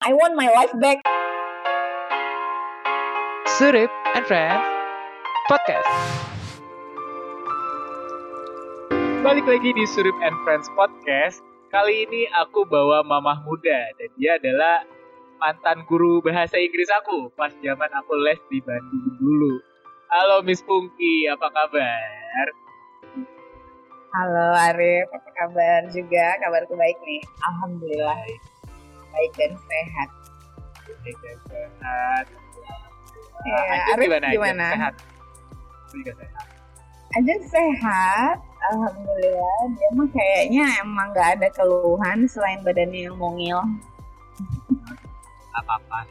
I want my life back. Surip and Friends Podcast. Balik lagi di Surip and Friends Podcast. Kali ini aku bawa mamah muda dan dia adalah mantan guru bahasa Inggris aku pas zaman aku les di Bandung dulu. Halo Miss Pungki, apa kabar? Halo Arif, apa kabar juga? Kabarku baik nih. Alhamdulillah. Baik dan sehat. Baik dan sehat. Ya, Ajeng Arif gimana? Ajeng? gimana? Sehat. Juga sehat. Aja sehat. Alhamdulillah. Dia mah kayaknya emang gak ada keluhan selain badannya yang mungil. Apa-apa.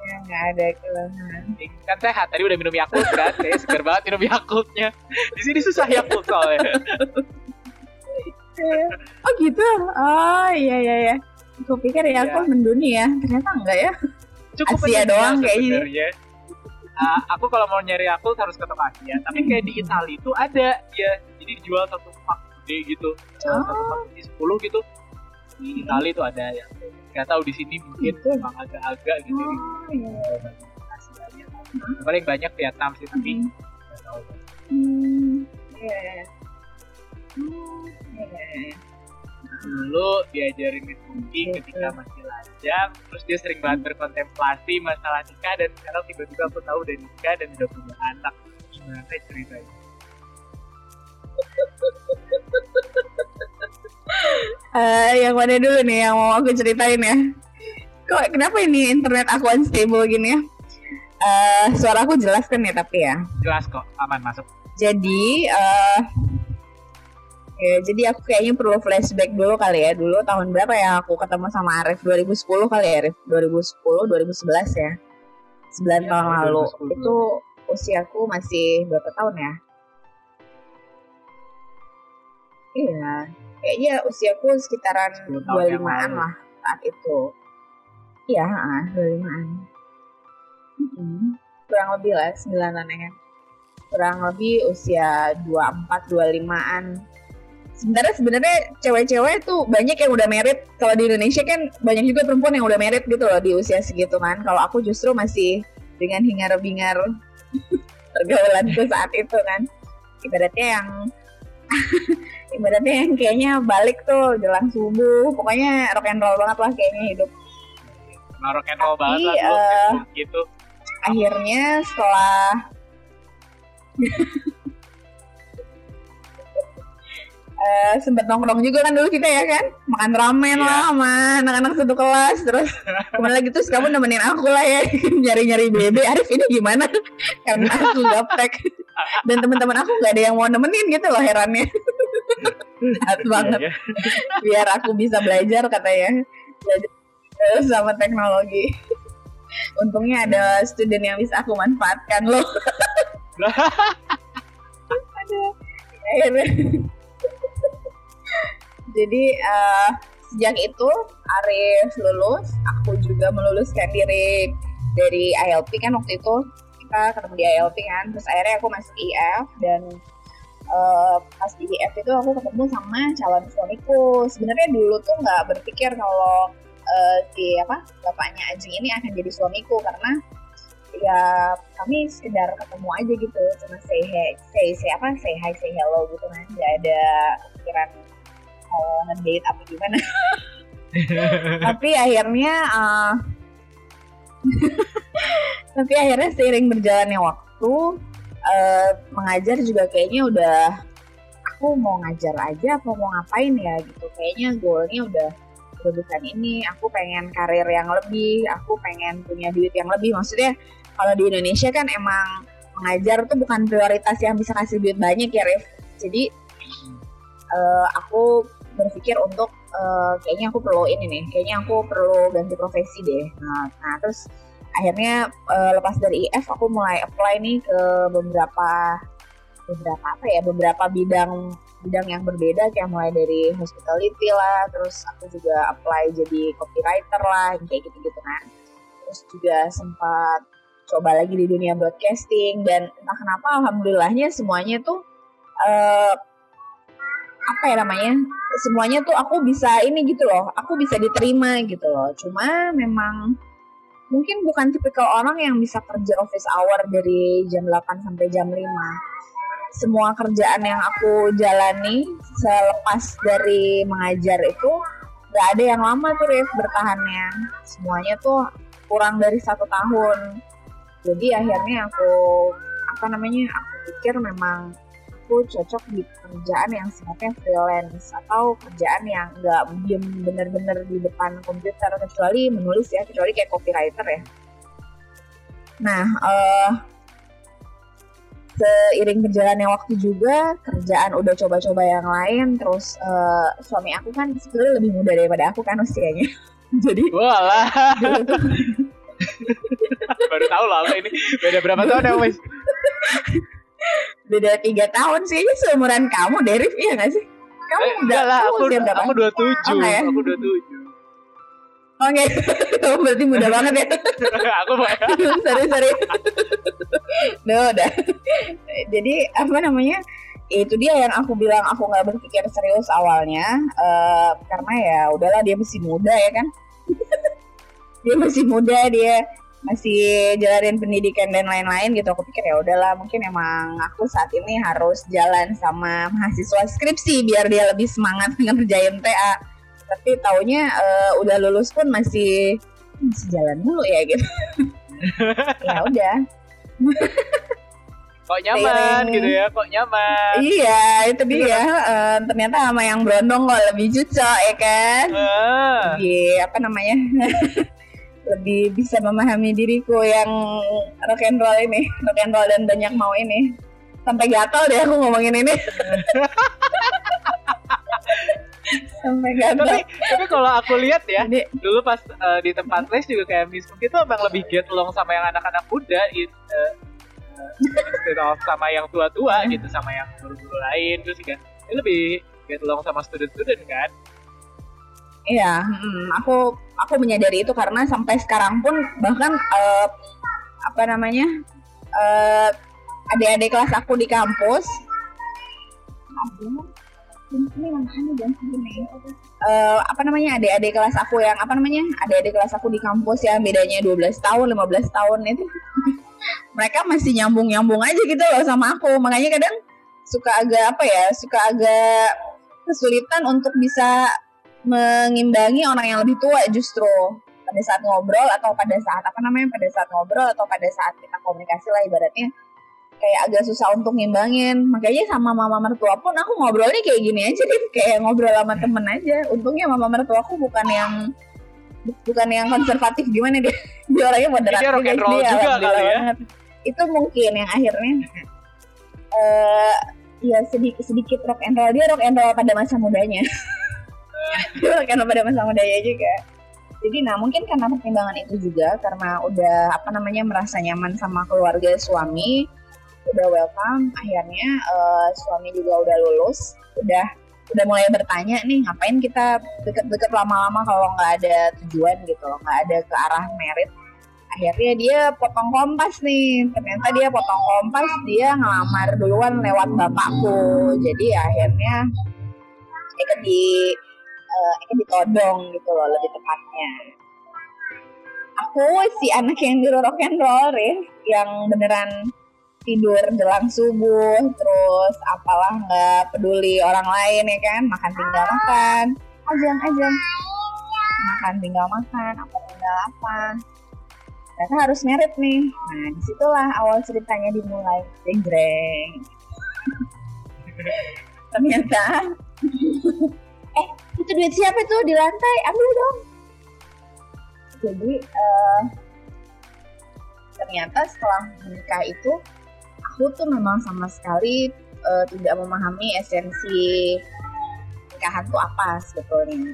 Ya gak ada keluhan. Kan sehat. Tadi udah minum Yakult kan? Kayak segar banget minum Yakultnya. Di sini susah Yakult soalnya. Oh gitu? Oh iya iya iya. Aku pikir ya aku Iya. menduni ya. Ternyata enggak ya. Cukup Asia doang ya kayaknya. sebenarnya. Ah, aku kalau mau nyari Yakult harus ke toko Asia. Tapi kayak di Italia itu ada ya. Jadi dijual satu pak gede gitu. Oh. Satu pak di 10 gitu. Di Italia itu ada ya. Gak tahu di sini mungkin Gitu. emang agak-agak gitu. Oh iya. Asianya. Paling banyak Vietnam sih tapi Hmm. nggak tahu. Hmm. Iya. iya. Hmm. Iya. Iya, iya. dulu diajarin Pungki Gitu. ketika masih lajang terus dia sering banget berkontemplasi masalah nikah dan sekarang tiba-tiba aku tahu udah nikah dan udah punya anak gimana ceritanya Eh, yang mana dulu nih yang mau aku ceritain ya? Kok kenapa ini internet aku unstable gini ya? Eh, suara aku jelas kan ya tapi ya. jelas kok aman masuk Jadi, eh ya, jadi aku kayaknya perlu flashback dulu kali ya. Dulu tahun berapa ya aku ketemu sama Arif? 2010 kali ya Arif? 2010, 2011 ya. 9 Iya, tahun lalu. 2010. Itu usiaku masih berapa tahun ya? Iya, kayaknya usiaku sekitaran 10 tahun yang 25-an lalu. lah saat itu. Iya, ah, 25-an. Mm-mm. Kurang lebih lah, 9-an ya. Kurang lebih usia 24 25-an. Sebenarnya sebenarnya cewek-cewek tuh banyak yang udah merit. Kalau di Indonesia kan banyak juga perempuan yang udah merit gitu loh di usia segitu kan. Kalau aku justru masih dengan hingar-bingar pergaulanku saat itu kan. Ibaratnya yang ibaratnya yang kayaknya balik tuh jelang subuh. Pokoknya rock and roll banget lah kayaknya hidup. Emang rock and roll Tapi, banget lah Pungki gitu akhirnya setelah eh sempet nongkrong juga kan dulu kita ya kan? Makan ramen Iya. lah sama anak-anak satu kelas terus ke mana lagi? Terus kamu nemenin aku lah ya nyari-nyari bebe Arif ini gimana? Karena aku gaptek. Dan teman-teman aku nggak ada yang mau nemenin gitu loh herannya. Jahat banget. Iya, iya. biar aku bisa belajar katanya belajar sama teknologi. Untungnya ada student yang bisa aku manfaatkan loh. Aduh, akhirnya jadi eh, sejak itu Arif lulus aku juga meluluskan diri dari ILP kan waktu itu. Kita ketemu di ILP kan terus akhirnya aku masuk IF dan eh, pas di IF itu aku ketemu sama calon suamiku. Sebenarnya dulu tuh nggak berpikir kalau eh, si apa bapaknya Ajeng ini akan jadi suamiku karena ya kami sekedar ketemu aja gitu cuma say hi say say apa say hi say hello gitu kan. Nggak ada pikiran mau ngedate apa gimana. Tapi akhirnya eh, tapi akhirnya seiring berjalannya waktu eh, mengajar juga kayaknya udah aku mau ngajar aja apa mau ngapain ya gitu. Kayaknya goalnya udah bukan ini. Aku pengen karir yang lebih aku pengen punya duit yang lebih. Maksudnya kalau di Indonesia kan emang mengajar tuh bukan prioritas yang bisa kasih duit banyak ya Rif jadi eh, aku berpikir untuk eh, kayaknya aku perlu ini nih kayaknya aku perlu ganti profesi deh. Nah, nah terus akhirnya eh, lepas dari IF aku mulai apply nih ke beberapa beberapa apa ya beberapa bidang bidang yang berbeda kayak mulai dari hospitality lah terus aku juga apply jadi copywriter lah kayak gitu gitu kan terus juga sempat coba lagi di dunia broadcasting dan entah kenapa alhamdulillahnya semuanya tuh eh, apa ya namanya semuanya tuh aku bisa ini gitu loh aku bisa diterima gitu loh. Cuma memang mungkin bukan tipikal orang yang bisa kerja office hour dari jam 8 sampai jam 5 semua kerjaan yang aku jalani selepas dari mengajar itu gak ada yang lama tuh Rif bertahannya. Semuanya tuh kurang dari satu tahun. Jadi akhirnya aku apa namanya aku pikir memang aku cocok di pekerjaan yang sifatnya freelance atau kerjaan yang nggak diem bener-bener di depan komputer kecuali menulis ya kecuali kayak copywriter ya. Nah uh, seiring berjalannya waktu juga kerjaan udah coba-coba yang lain terus uh, suami aku kan sebenarnya lebih muda daripada aku kan usianya. Jadi walah. Baru tahu loh ini beda berapa tahun ya wes beda tiga tahun sih ini seumuran kamu Derif iya gak sih kamu eh, udah lah aku aku dua tujuh oh, ya? aku dua tujuh Oke, okay. kamu berarti muda banget ya. aku sorry sorry. no, udah. Jadi apa namanya? Itu dia yang aku bilang aku nggak berpikir serius awalnya, uh, karena ya udahlah dia masih muda ya kan. dia masih muda dia masih jalanin pendidikan dan lain-lain gitu aku pikir ya udahlah mungkin emang aku saat ini harus jalan sama mahasiswa skripsi biar dia lebih semangat dengan kerjain TA tapi taunya uh, udah lulus pun masih masih jalan dulu ya gitu. Ya udah. Kok nyaman gitu ya kok nyaman. Iya itu dia. Uh, ternyata sama yang berondong kok lebih cocok ya kan? Uh. Iya, apa namanya lebih bisa memahami diriku yang rock and roll ini, rock and roll dan banyak mau ini. Sampai gatal deh aku ngomongin ini. Sampai gatal. Tapi, tapi kalau aku lihat ya, Jadi, dulu pas uh, di tempat les juga kayak Miss Mungkin itu emang lebih get along sama yang anak-anak muda gitu. Uh, sama yang tua-tua gitu, sama yang guru-guru lain terus kan. Ini lebih get along sama student-student kan. Iya, hmm, aku aku menyadari itu karena sampai sekarang pun bahkan uh, apa namanya uh, adik-adik kelas aku di kampus uh, apa namanya adik-adik kelas aku yang apa namanya adik-adik kelas aku di kampus yang bedanya 12 tahun 15 tahun itu mereka masih nyambung-nyambung aja gitu loh sama aku. Makanya kadang suka agak apa ya suka agak kesulitan untuk bisa mengimbangi orang yang lebih tua justru pada saat ngobrol atau pada saat apa namanya pada saat ngobrol atau pada saat kita komunikasi lah ibaratnya. Kayak agak susah untuk ngimbangin. Makanya sama mama mertua pun aku ngobrolnya kayak gini aja deh. Kayak ngobrol sama temen aja. Untungnya mama mertua aku bukan yang bukan yang konservatif. Gimana dia? Dia orangnya moderat dia rock and roll dia, juga kali ya. banget. itu mungkin yang akhirnya uh, ya sedikit sedikit rock and roll. Dia rock and roll pada masa mudanya karena pada masa mudanya juga. Jadi nah mungkin karena pertimbangan itu juga karena udah apa namanya merasa nyaman sama keluarga suami udah welcome akhirnya uh, suami juga udah lulus udah udah mulai bertanya nih ngapain kita deket-deket lama-lama kalau nggak ada tujuan gitu loh nggak ada ke arah merit? Akhirnya dia potong kompas nih ternyata dia potong kompas dia ngelamar duluan lewat bapakku. Jadi akhirnya ikut di uh, ditodong gitu loh lebih tepatnya. Aku si anak yang di rock and roll ya yang beneran tidur jelang subuh terus apalah nggak peduli orang lain ya kan? Makan tinggal makan. Aja aja makan tinggal makan apa tinggal apa. Ternyata harus merit nih. Nah di situlah awal ceritanya dimulai. Jeng jeng ternyata eh itu duit siapa tuh? Di lantai? Ambil dong. Jadi uh, ternyata setelah menikah itu aku tuh memang sama sekali uh, tidak memahami esensi pernikahan tuh apa sebetulnya.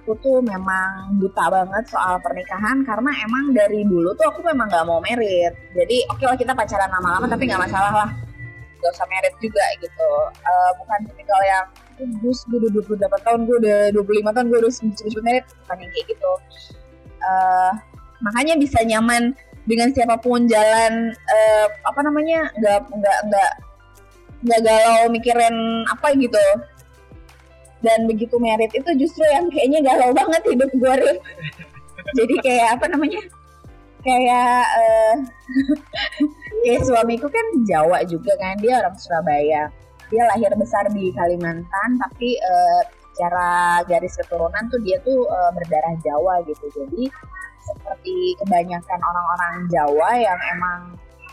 Aku tuh memang buta banget soal pernikahan karena emang dari dulu tuh aku memang nggak mau merit. Jadi oke okay lah kita pacaran lama-lama tapi nggak masalah lah. Gak usah merit juga gitu. Uh, bukan tipikal yang gue udah 28 tahun gue udah 25 tahun gue udah cepet-cepet merit yang kayak gitu. Uh, makanya bisa nyaman dengan siapa pun jalan uh, apa namanya nggak nggak nggak nggak galau mikirin apa gitu. Dan begitu merit itu justru yang kayaknya galau banget hidup gue Rif jadi kayak apa namanya kayak uh, kayak suamiku kan Jawa juga kan dia orang Surabaya dia lahir besar di Kalimantan tapi uh, secara garis keturunan tuh dia tuh uh, berdarah Jawa gitu. Jadi seperti kebanyakan orang-orang Jawa yang emang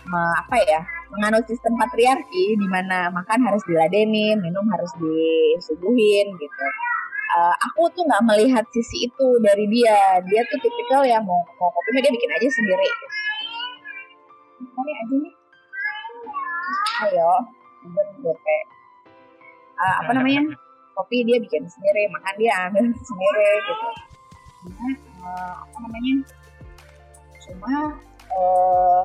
me, apa ya menganut sistem patriarki di mana makan harus diladenin, minum harus disuguhin gitu. Uh, aku tuh nggak melihat sisi itu dari dia. Dia tuh tipikal yang mau mau kopi dia bikin aja sendiri. Ini aja nih. Ayo bener gope uh, apa namanya kopi dia bikin sendiri makan dia ambil sendiri gitu cuma uh, apa namanya cuma uh,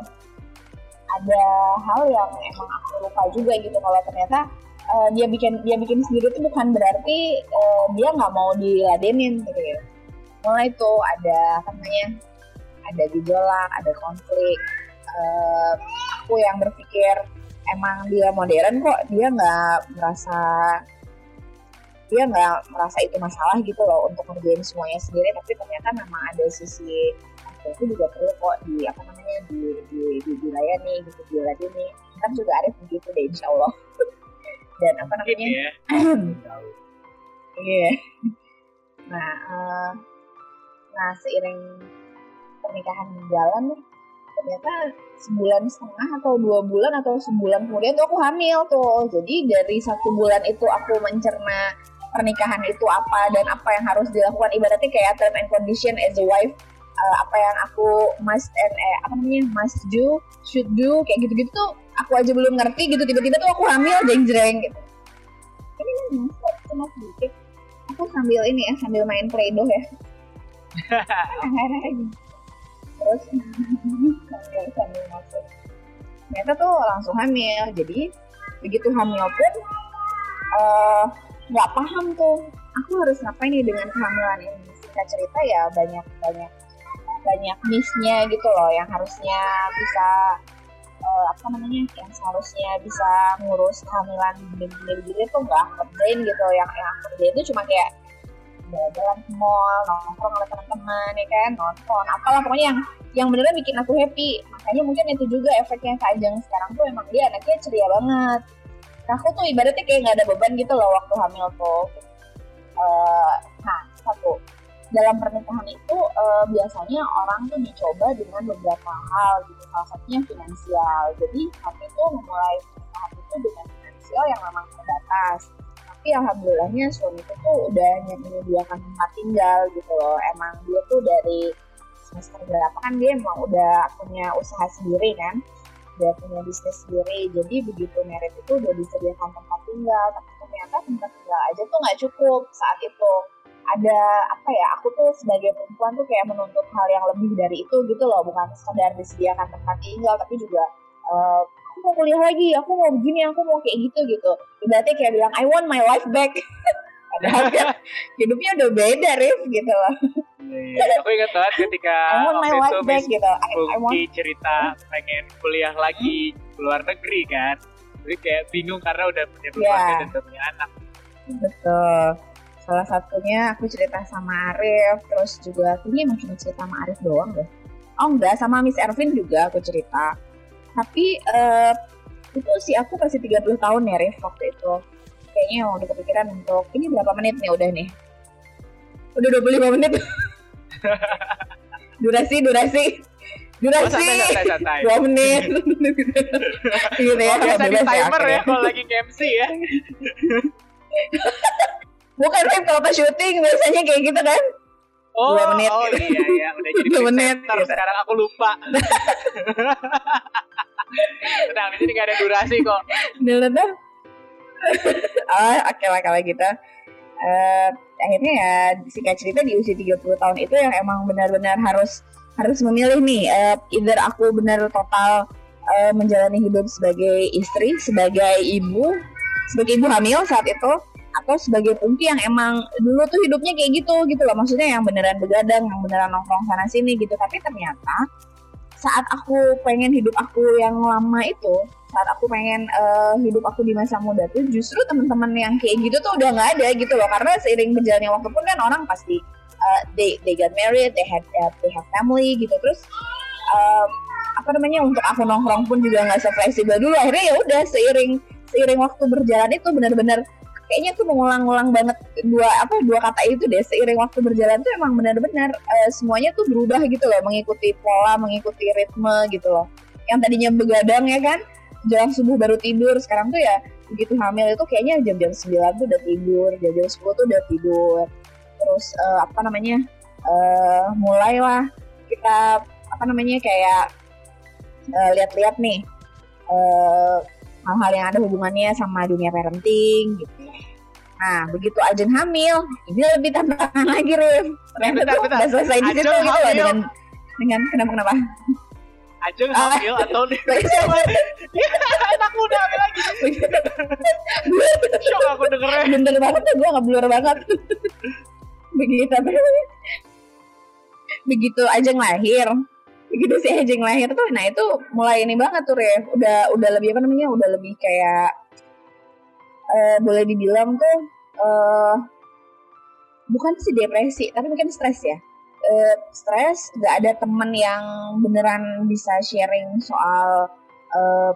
ada hal yang emang aku lupa juga gitu kalau ternyata uh, dia bikin dia bikin sendiri itu bukan berarti uh, dia nggak mau diladenin gitu ya. Mulai tuh ada apa namanya ada gejolak, ada konflik. Uh, aku yang berpikir emang dia modern kok dia nggak merasa dia nggak merasa itu masalah gitu loh untuk ngerjain semuanya sendiri tapi ternyata memang ada sisi itu juga perlu kok di apa namanya di di di, di dilayani gitu diladeni kan juga Arif begitu deh insya Allah. Dan apa namanya? ya. iya. Nah uh, nah seiring pernikahan jalan nih ternyata sebulan setengah atau dua bulan atau sebulan kemudian tuh aku hamil tuh. Jadi dari satu bulan itu aku mencerna pernikahan itu apa dan apa yang harus dilakukan. Ibaratnya kayak term and condition as a wife uh, apa yang aku must and eh, apa namanya must do should do kayak gitu-gitu tuh aku aja belum ngerti gitu. Tiba-tiba tuh aku hamil jeng-jeng gitu. Ini kan cuma sedikit. Aku sambil ini ya sambil main play doh ya terus sambil sambil masuk ternyata tuh langsung hamil jadi begitu hamil pun eh, nggak uh, paham tuh aku harus ngapain nih dengan kehamilan ini? Singkat cerita ya banyak banyak banyak missnya gitu loh yang harusnya bisa uh, apa namanya yang seharusnya bisa ngurus kehamilan gini-gini tuh nggak kerjain gitu yang yang kerjain itu cuma kayak jalan-jalan ke mall nongkrong sama teman-teman ya kan? Nonton. Apalah pokoknya yang yang beneran bikin aku happy. Makanya mungkin itu juga efeknya Kak Ajeng. Sekarang tuh emang dia anaknya ceria banget. Nah aku tuh ibaratnya kayak nggak ada beban gitu loh waktu hamil tuh. Uh, nah satu. Dalam pernikahan itu uh, biasanya orang tuh dicoba dengan beberapa hal gitu. Salah satunya finansial. Jadi kami tuh memulai pernikahan itu dengan finansial yang memang terbatas tapi alhamdulillahnya suamiku tuh udah menyediakan tempat tinggal gitu loh. Emang dia tuh dari semester berapa kan dia emang udah punya usaha sendiri kan? Udah punya bisnis sendiri. Jadi begitu merit itu udah disediakan tempat tinggal. Tapi ternyata tempat tinggal aja tuh nggak cukup saat itu. Ada apa ya aku tuh sebagai perempuan tuh kayak menuntut hal yang lebih dari itu gitu loh. Bukan sekedar disediakan tempat tinggal tapi juga aku mau kuliah lagi aku mau begini aku mau kayak gitu gitu. Berarti kayak bilang I want my life back. Padahal kan hidupnya udah beda Rif gitu loh. Iya, iya. aku ingat banget ketika I want my life back gitu. I, I want cerita pengen kuliah lagi hmm? luar negeri kan. Jadi kayak bingung karena udah punya keluarga yeah. dan udah punya anak. Betul. Salah satunya aku cerita sama Arif terus juga ini emang cuma cerita sama Arif doang deh. Oh enggak sama Miss Ervin juga aku cerita tapi uh, itu sih aku kasih 30 tahun ya Rif waktu itu kayaknya udah kepikiran untuk ini berapa menit nih udah nih udah 25 menit durasi durasi durasi oh, dua menit gitu ya biasa di timer ya, ya kalau lagi MC ya Bukan Rip kalau pas syuting biasanya kayak gitu kan. Oh, dua menit. Oh iya iya udah jadi dua menit. Gitu. Sekarang aku lupa. Tenang, di sini gak ada durasi kok. Udah. oh, oke lah kalau gitu. Uh, akhirnya ya singkat cerita di usia 30 tahun itu yang emang benar-benar harus harus memilih nih uh, either aku benar total uh, menjalani hidup sebagai istri, sebagai ibu, sebagai ibu hamil saat itu atau sebagai pungki yang emang dulu tuh hidupnya kayak gitu gitu loh maksudnya yang beneran begadang yang beneran nongkrong sana sini gitu tapi ternyata saat aku pengen hidup aku yang lama itu saat aku pengen uh, hidup aku di masa muda tuh justru teman-teman yang kayak gitu tuh udah nggak ada gitu loh. Karena seiring berjalannya waktu pun kan orang pasti uh, they they got married they had uh, they have family gitu. Terus um, apa namanya untuk aku nongkrong pun juga nggak sefleksibel dulu. Akhirnya ya udah seiring seiring waktu berjalan itu benar-benar kayaknya tuh mengulang-ulang banget dua apa dua kata itu deh seiring waktu berjalan tuh emang benar-benar uh, semuanya tuh berubah gitu loh mengikuti pola mengikuti ritme gitu loh. Yang tadinya begadang ya kan jam subuh baru tidur sekarang tuh ya begitu hamil itu kayaknya jam-jam 9 tuh udah tidur jam-jam 10 tuh udah tidur. Terus uh, apa namanya uh, mulailah kita apa namanya kayak uh, lihat-lihat nih uh, hal-hal yang ada hubungannya sama dunia parenting gitu Nah, begitu Ajeng hamil, ini lebih tantangan lagi, Rif. Ternyata bentar, tuh bentar. udah selesai di situ gitu loh dengan dengan kenapa kenapa? Ajeng Ah. hamil atau anak muda hamil lagi. Shock aku dengernya. Bener banget tuh gue nggak blur banget. begitu? Begitu Ajeng lahir, begitu si Ajeng lahir tuh, nah itu mulai ini banget tuh Rif. Udah udah lebih apa namanya? Udah lebih kayak eh boleh dibilang tuh eh bukan sih depresi, tapi mungkin stres ya. Eh, stres, nggak ada temen yang beneran bisa sharing soal eh,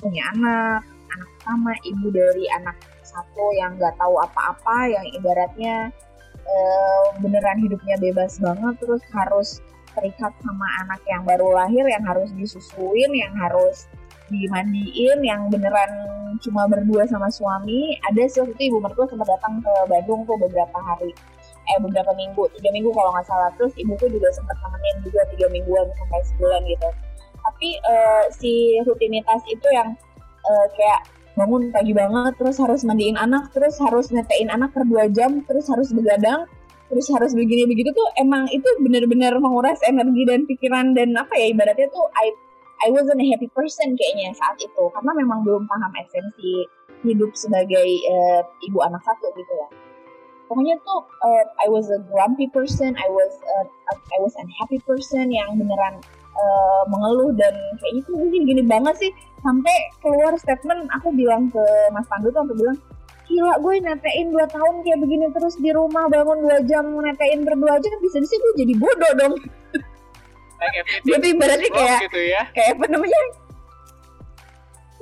punya anak, anak pertama, ibu dari anak satu yang nggak tahu apa-apa, yang ibaratnya eh, beneran hidupnya bebas banget, terus harus terikat sama anak yang baru lahir, yang harus disusuin, yang harus dimandiin, yang beneran cuma berdua sama suami. Ada sih waktu itu ibu mertua sempat datang ke Bandung tuh beberapa hari, eh beberapa minggu, tiga minggu kalau nggak salah. Terus ibuku juga sempat nemenin juga tiga mingguan sampai sebulan gitu. Tapi eh, si rutinitas itu yang eh, kayak bangun pagi banget, terus harus mandiin anak, terus harus netein anak per dua jam, terus harus begadang, terus harus begini begitu tuh emang itu bener-bener menguras energi dan pikiran dan apa ya ibaratnya tuh I I wasn't a happy person kayaknya saat itu karena memang belum paham esensi hidup sebagai eh, ibu anak satu gitu ya. Pokoknya tuh eh, I was a grumpy person, I was a, I was unhappy person yang beneran eh, mengeluh dan kayaknya tuh gini gini banget sih sampai keluar statement aku bilang ke Mas Pandu tuh aku bilang gila gue netein 2 tahun kayak begini terus di rumah bangun 2 jam netein berdua aja bisa di gue jadi bodoh dong. Berarti wrong kayak gitu ya. kayak apa namanya?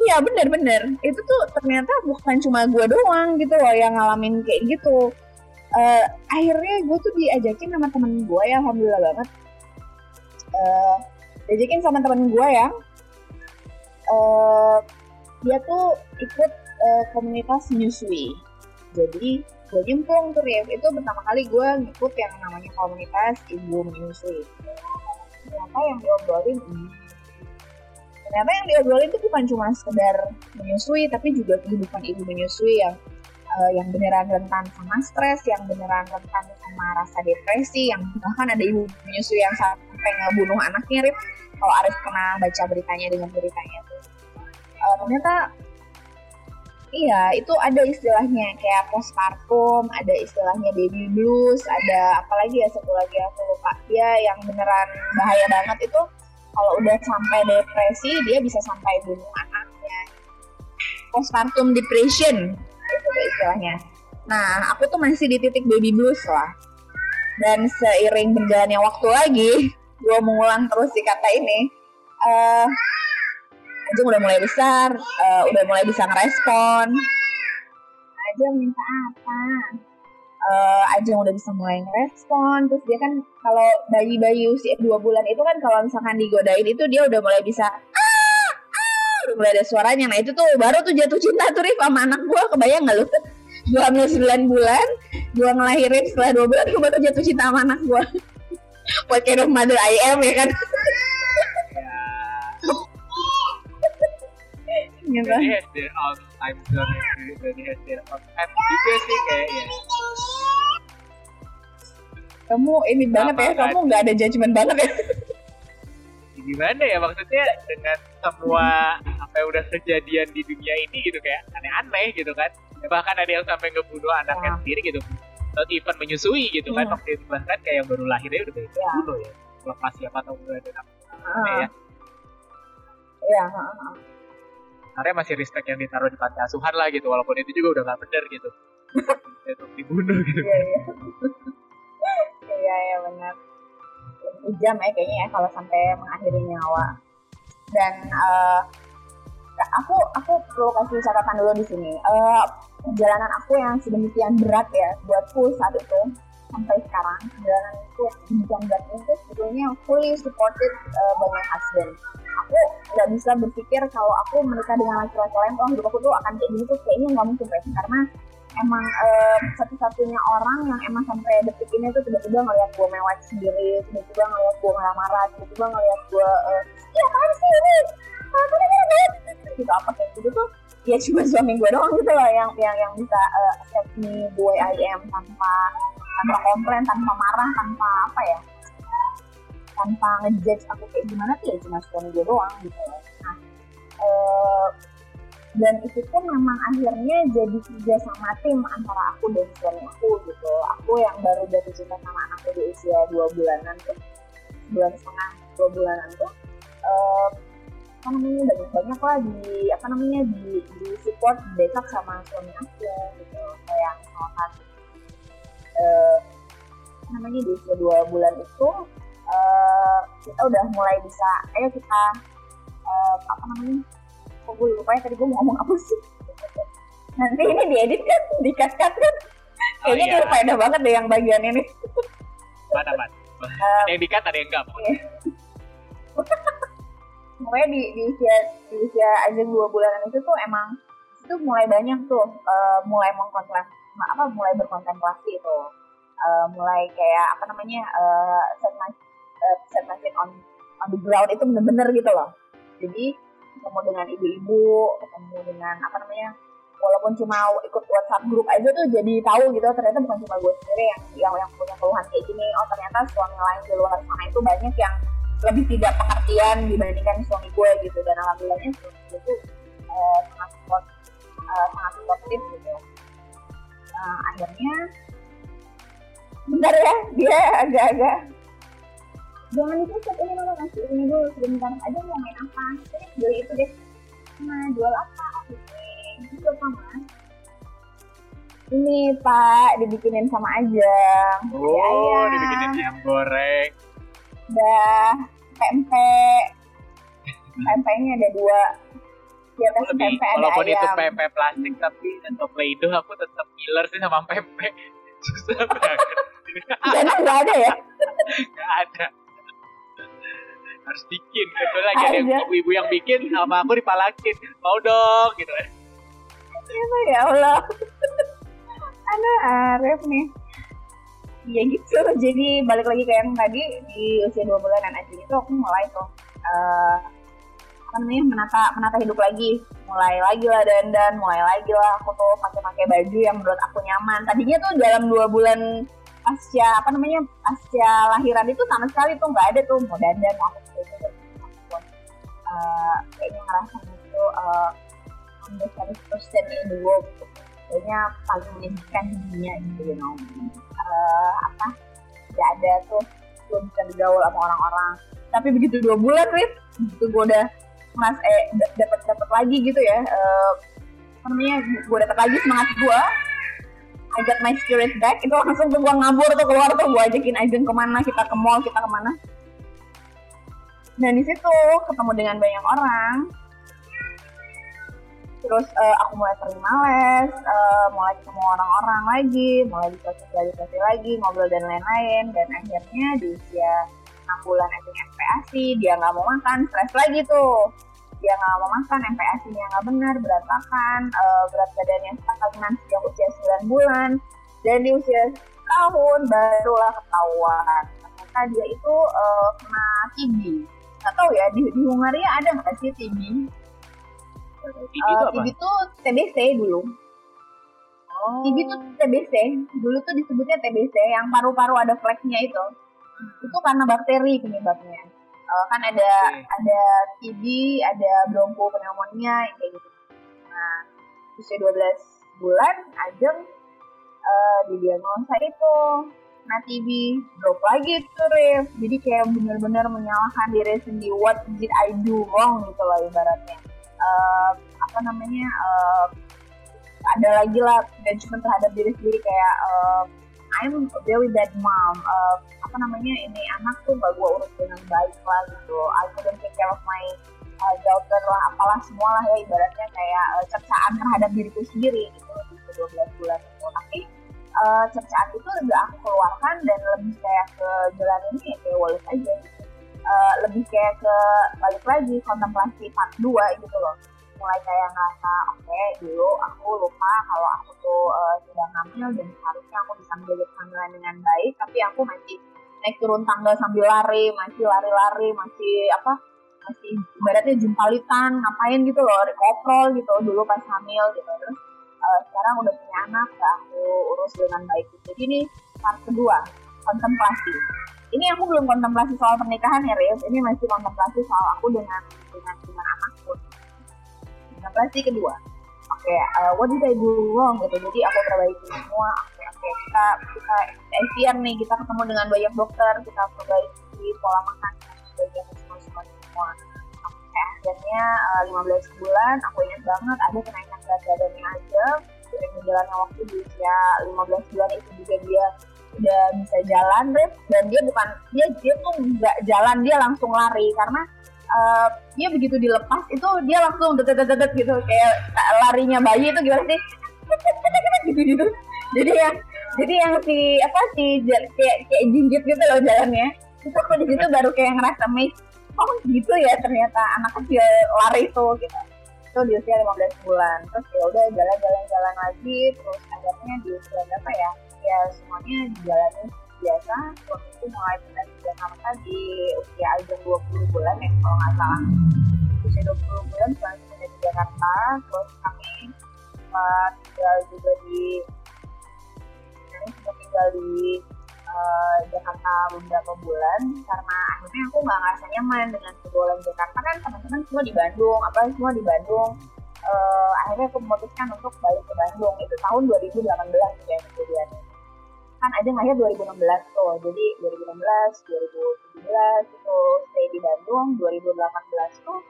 Iya bener-bener. Itu tuh ternyata bukan cuma gue doang gitu loh yang ngalamin kayak gitu. Eh, akhirnya gue tuh diajakin sama temen gue ya alhamdulillah banget. Eh, diajakin sama temen gue yang eh, dia tuh ikut eh, komunitas menyusui jadi gue nyemplung tuh Rif itu pertama kali gue ngikut yang namanya komunitas ibu menyusui ternyata yang diobrolin ini ternyata yang diobrolin itu bukan cuma sekedar menyusui tapi juga kehidupan ibu menyusui yang eh, yang beneran rentan sama stres, yang beneran rentan sama rasa depresi, yang bahkan ada ibu menyusui yang sampai ngebunuh anaknya, Rip. Kalau Arif pernah baca beritanya dengan beritanya. Eh, ternyata iya itu ada istilahnya kayak postpartum, ada istilahnya baby blues, ada apalagi ya satu lagi aku lupa. Dia yang beneran bahaya banget itu kalau udah sampai depresi dia bisa sampai bunuh anaknya. Postpartum depression itu istilahnya. Nah aku tuh masih di titik baby blues lah. Dan seiring berjalannya waktu lagi gue mengulang terus si kata ini eh Ajeng udah mulai besar eh, udah mulai bisa ngerespon. Ajeng minta apa? Eh Ajeng udah bisa mulai ngerespon. Terus dia kan kalau bayi-bayi usia dua bulan itu kan kalau misalkan digodain itu dia udah mulai bisa "Ah, ah," udah mulai ada suaranya. Nah itu tuh baru tuh jatuh cinta tuh Rif sama anak gue kebayang gak lu? Gue hamil 9 bulan gue ngelahirin setelah dua bulan gue baru jatuh cinta sama anak gue what kind of mother I am ya kan gitu. Jadi has their own time zone, jadi has their own time juga sih kayaknya. kamu ini banget ya kamu nggak ada judgement banget ya Gimana ya maksudnya dengan semua apa yang udah kejadian di dunia ini gitu kayak aneh-aneh gitu kan. Ya, bahkan ada yang sampai ngebunuh anaknya Ya. sendiri gitu. Not even menyusui gitu kan Hmm. waktu itu bahkan kayak yang baru lahirnya udah Ya. dibunuh ya. Lepas siapa tahu udah ada anak Uh, ya. Iya, uh, Karena masih respect yang ditaruh di panti asuhan lah gitu, walaupun itu juga udah nggak bener gitu. Untuk dibunuh gitu. Iya, iya. Iya, iya benar. Kejam ya kayaknya ya kalau sampai mengakhiri nyawa. Dan uh, aku aku perlu kasih catatan dulu di sini. Uh, perjalanan aku yang sedemikian berat ya buatku saat itu sampai sekarang perjalanan itu yang sedemikian berat itu sebetulnya fully supported uh, by my husband. Aku nggak bisa berpikir kalau aku menikah dengan laki-laki lain, oh hidup aku tuh akan kayak gini tuh kayaknya nggak mungkin guys karena emang uh, satu-satunya orang yang emang sampai detik ini tuh tiba-tiba ngeliat gue mewah sendiri, tiba-tiba ngeliat gue marah-marah, tiba-tiba ngeliat gue uh, ya apa sih ini, gitu apa kayak gitu tuh ya cuma suami gue doang gitu loh yang yang yang bisa uh, accept me way I am tanpa tanpa komplain, tanpa marah, tanpa apa ya, tanpa ngejudge aku kayak gimana tuh ya cuma suami gue doang gitu. Nah, uh, dan itu pun memang akhirnya jadi kerja sama tim antara aku dan suami aku gitu. Aku yang baru jatuh cinta sama anakku di usia dua bulanan tuh, bulan setengah dua bulanan tuh. Uh, apa namanya banyak banyak lah di apa namanya di di support backup sama suami aku gitu kayak misalkan eh, namanya di usia dua bulan itu eh, kita udah mulai bisa ayo kita eh, apa namanya kok gue lupa ya tadi gue mau ngomong apa sih nanti ini diedit kan dikat kat kan Oh, kayaknya iya. faedah banget deh yang bagian ini Mana, man? ada yang dikat, ada yang enggak. pokoknya. pokoknya di, di usia di usia aja dua bulanan itu tuh emang itu mulai banyak tuh eh, mulai mengkontrak apa mulai berkontemplasi itu Eh, mulai kayak apa namanya uh, set my eh, feet on on the ground itu bener-bener gitu loh. Jadi ketemu dengan ibu-ibu ketemu dengan apa namanya walaupun cuma ikut WhatsApp grup aja tuh jadi tahu gitu ternyata bukan cuma gue sendiri yang yang yang punya keluhan kayak gini. Oh ternyata suami lain di luar sana itu banyak yang lebih tidak pengertian dibandingkan suami gue gitu. Dan alhamdulillahnya suami gue tuh sangat support eh, sangat supportif gitu. Nah, akhirnya bentar ya dia agak-agak jangan ditutup ini mama nasi ini dulu sebentar aja mau main apa terus beli itu deh nah jual apa ini jual sama ini pak dibikinin sama Ajeng Oh, ayam. dibikinin ayam goreng. udah pempek pempeknya ada dua di atas Aku lebih, pempek ada walaupun itu ayam pempek plastik tapi atau play-doh aku tetap killer sih sama pempek. Susah banget. Karena nggak ada ya Gak ada. Harus bikin. Kecuali lagi ada Ada. ibu-ibu yang bikin sama aku dipalakin. Mau dong gitu. Itu ya Allah Aduh Arif nih Ya gitu Jadi balik lagi ke yang tadi Di usia 2 bulanan aja itu aku mulai tuh eh, Apa namanya menata, menata hidup lagi Mulai lagi lah dandan Mulai lagi lah aku tuh pakai-pakai baju yang menurut aku nyaman Tadinya tuh dalam 2 bulan pasca apa namanya pasca lahiran itu sama sekali tuh nggak ada tuh mau dandan mau apa gitu. Eh, kayaknya ngerasa gitu eh, I'm the saddest in the world kayaknya paling menyedihkan di dunia gitu you know. Eh, apa tidak ada tuh belum bisa bergaul sama orang-orang. Tapi begitu dua bulan Rif begitu gue udah mas eh dapat dapat lagi gitu ya apa namanya gue dapat lagi semangat gue Got my spirit back. Itu langsung tuh gue ngabur tuh keluar tuh gue ajakin Ajeng ke mana kita ke mall kita ke mana. Dan di situ ketemu dengan banyak orang. Terus eh, aku mulai terima les eh, mulai ketemu orang-orang lagi mulai disosialisasi lagi ngobrol dan lain-lain. Dan akhirnya di usia 6 bulan acting MPASI dia nggak mau makan stres lagi tuh dia nggak mau makan MPASI-nya nggak benar berantakan eh, berat badannya stagnan sejak usia 9 bulan dan di usia tahun barulah ketahuan ternyata dia itu eh, kena TB nggak tahu ya di, di Hungaria ada nggak sih TB Itu Eh, apa? TB itu TBC dulu. Oh. TB itu TBC. Dulu tuh disebutnya TBC yang paru-paru ada fleknya itu. Itu karena bakteri penyebabnya. Eh, kan ada Oke. ada TB, ada bronchopneumonia yang kayak gitu. Nah, usia 12 bulan Ajeng eh, didiagnosa itu. Nah TV drop lagi tuh Rif. Jadi kayak bener-bener menyalahkan diri sendiri. What did I do wrong gitu loh ibaratnya. Uh, Apa namanya uh, Ada lagi lah cuma terhadap diri sendiri kayak uh, I'm a very bad mom. Uh, Apa namanya ini anak tuh gak gue urus dengan baik lah gitu. I couldn't take care of my uh, daughter lah apalah semua lah ya ibaratnya kayak uh, cercaan terhadap diriku sendiri gitu di 12 bulan itu. Tapi uh, cercaan itu udah aku keluarkan dan lebih kayak ke jalan ini ya kayak Wallace aja gitu. Uh, lebih kayak ke balik lagi kontemplasi part 2 gitu loh. Mulai kayak ngerasa oke okay, dulu aku lupa kalau aku tuh uh, sedang hamil dan harusnya aku bisa menjaga kehamilan dengan baik tapi aku masih naik turun tangga sambil lari masih lari-lari masih apa masih ibaratnya jumpalitan ngapain gitu loh koprol gitu dulu pas hamil gitu. Terus uh, sekarang udah punya anak gak aku urus dengan baik jadi ini part kedua kontemplasi. Ini aku belum kontemplasi soal pernikahan ya Riz ini masih kontemplasi soal aku dengan dengan dengan anakku. Kontemplasi kedua. Oke okay, uh, what did I do wrong gitu? Jadi aku perbaiki semua kita kita ikhtiar nih kita ketemu dengan banyak dokter kita perbaiki pola makan kita semua semua. Semua akhirnya uh, eh, 15 bulan aku ingat banget ada kenaikan berat badannya aja. Sering berjalannya waktu di usia 15 bulan itu juga dia udah bisa jalan Rip. dan dia bukan dia dia tuh nggak jalan dia langsung lari. Karena uh, dia begitu dilepas itu dia langsung dedet-dedet gitu. Kayak larinya bayi itu gimana sih? Gitu gitu jadi yang jadi yang si apa si kayak kayak jinjit gitu loh jalannya. Itu aku di situ baru kayak ngerasa miss oh gitu ya ternyata anak kecil lari itu gitu. Itu di usia 15 bulan. Terus ya udah jalan-jalan-jalan lagi terus akhirnya di usia berapa ya ya semuanya dijalani biasa. Waktu itu mulai pindah ke Jakarta di usia aja 20 bulan ya kalau nggak salah. Usia 20 bulan pindah di Jakarta terus kami uh, tinggal juga di kami tinggal di uh, Jakarta beberapa bulan. Karena akhirnya aku nggak ngerasa nyaman dengan pergaulan Jakarta. Kan teman-teman semua di Bandung apa semua di Bandung. Uh, akhirnya aku memutuskan untuk balik ke Bandung itu tahun 2018 ya kemudian kan aja lahir 2016 tuh. Jadi 2016 2017 itu stay di Bandung. 2018 tuh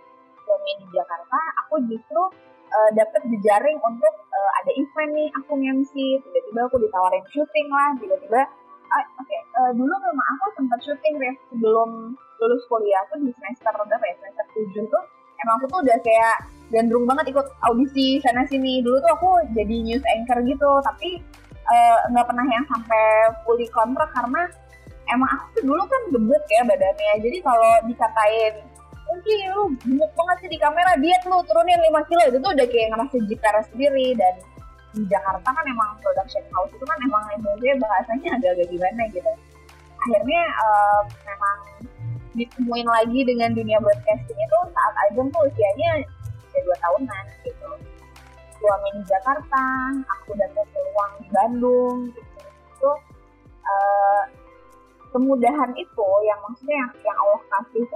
domain di Jakarta aku justru uh, dapet jejaring untuk uh, ada event nih aku MC tiba-tiba aku ditawarin syuting lah tiba-tiba Ah, oke okay. uh, eh, dulu memang aku sempat syuting Ref sebelum lulus kuliah tuh di semester berapa ya semester tujuh tuh emang aku tuh udah kayak gandrung banget ikut audisi sana sini dulu tuh aku jadi news anchor gitu tapi eh, nggak uh, pernah yang sampai fully kontrak karena emang aku tuh dulu kan gebuk ya badannya jadi kalau dikatain mungkin lu gemuk banget sih di kamera. Diet lu turunin 5 kilo. Itu tuh udah kayak ngerasa jikara sendiri. Dan di Jakarta kan emang production house itu kan emang Indonesia bahasanya agak-agak gimana gitu. Akhirnya uh, memang ditemuin lagi dengan dunia broadcasting itu saat Ajeng tuh usianya usia dua tahunan gitu. Suami di Jakarta aku dapat peluang di Bandung gitu. Itu uh, kemudahan itu yang maksudnya yang, yang Allah kasih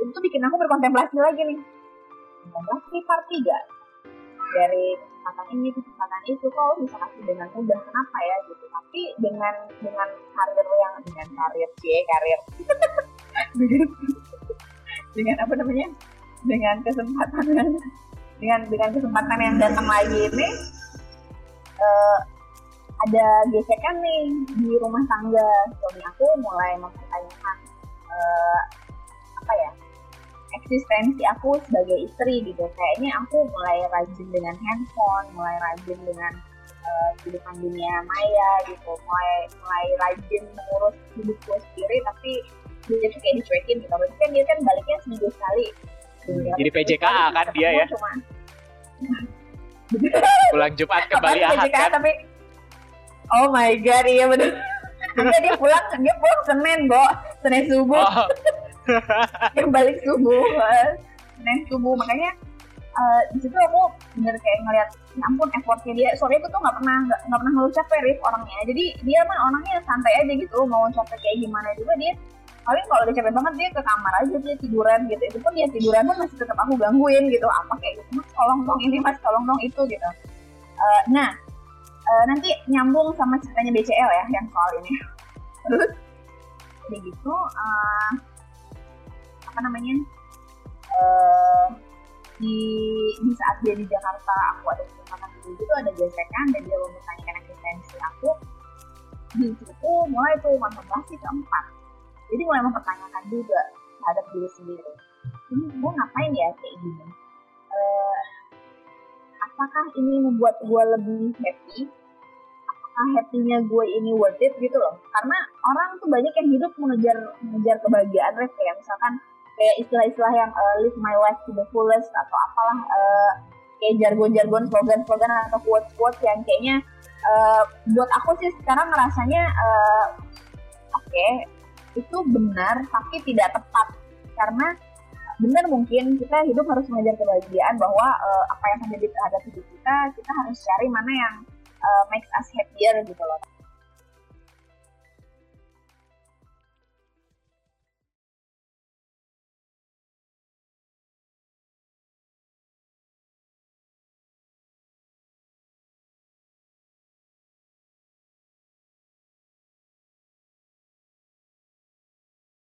itu itu bikin aku berkontemplasi lagi nih. Kontemplasi part 3 dari kesempatan ini kesempatan itu kok bisa kasih dengan mudah. Kenapa ya gitu? Tapi dengan dengan karir yang dengan karir sih karir. Dengan apa namanya? Dengan kesempatan dengan dengan kesempatan yang datang lagi ini uh, ada gesekan nih di rumah tangga. Suami aku mulai mempertanyakan uh, apa ya eksistensi aku sebagai istri gitu. Kayaknya aku mulai rajin dengan handphone mulai rajin dengan uh, kehidupan dunia maya gitu. Mulai mulai rajin mengurus hidupku sendiri tapi dia tuh kayak dicuekin gitu. Berarti kan dia kan baliknya seminggu sekali. Hmm, jadi PJKA kan dia ya? cuma pulang Jumat kembali Ahad kan tapi oh my god iya benar dia pulang dia pulang Senin, Bo. Senin subuh. Oh yang balik subuh Senin subuh. Makanya uh, di situ aku bener kayak ngeliat ya ampun effortnya dia. Sore itu tuh nggak pernah nggak pernah ngeluh capek Rif orangnya. Jadi dia mah orangnya santai aja gitu. Mau capek kayak gimana juga dia paling kalau udah capek banget dia ke kamar aja dia tiduran gitu. Itu pun dia tiduran pun masih tetap aku gangguin gitu. Apa kayak gitu. Mas tolong dong ini mas tolong dong itu gitu. Uh, nah uh, nanti nyambung sama ceritanya BCL ya yang soal ini. Terus udah gitu uh, apa namanya uh, di di saat dia di Jakarta aku ada kesempatan dulu itu ada gesekan dan dia mempertanyakan eksistensi aku di situ mulai tuh kontemplasi keempat. Jadi mulai mempertanyakan juga terhadap diri sendiri. Ini gue ngapain ya kayak gini? Uh, apakah ini membuat gue lebih happy? Apakah happynya gue ini worth it gitu loh? Karena orang tuh banyak yang hidup mengejar mengejar kebahagiaan ref kayak misalkan kayak istilah-istilah yang uh, live my life to the fullest atau apalah uh, kayak jargon-jargon slogan-slogan atau quote-quote yang kayaknya uh, buat aku sih sekarang ngerasanya uh, oke okay, itu benar tapi tidak tepat. Karena benar mungkin kita hidup harus mengejar kebahagiaan bahwa uh, apa yang terjadi terhadap hidup kita kita harus cari mana yang uh, makes us happier gitu loh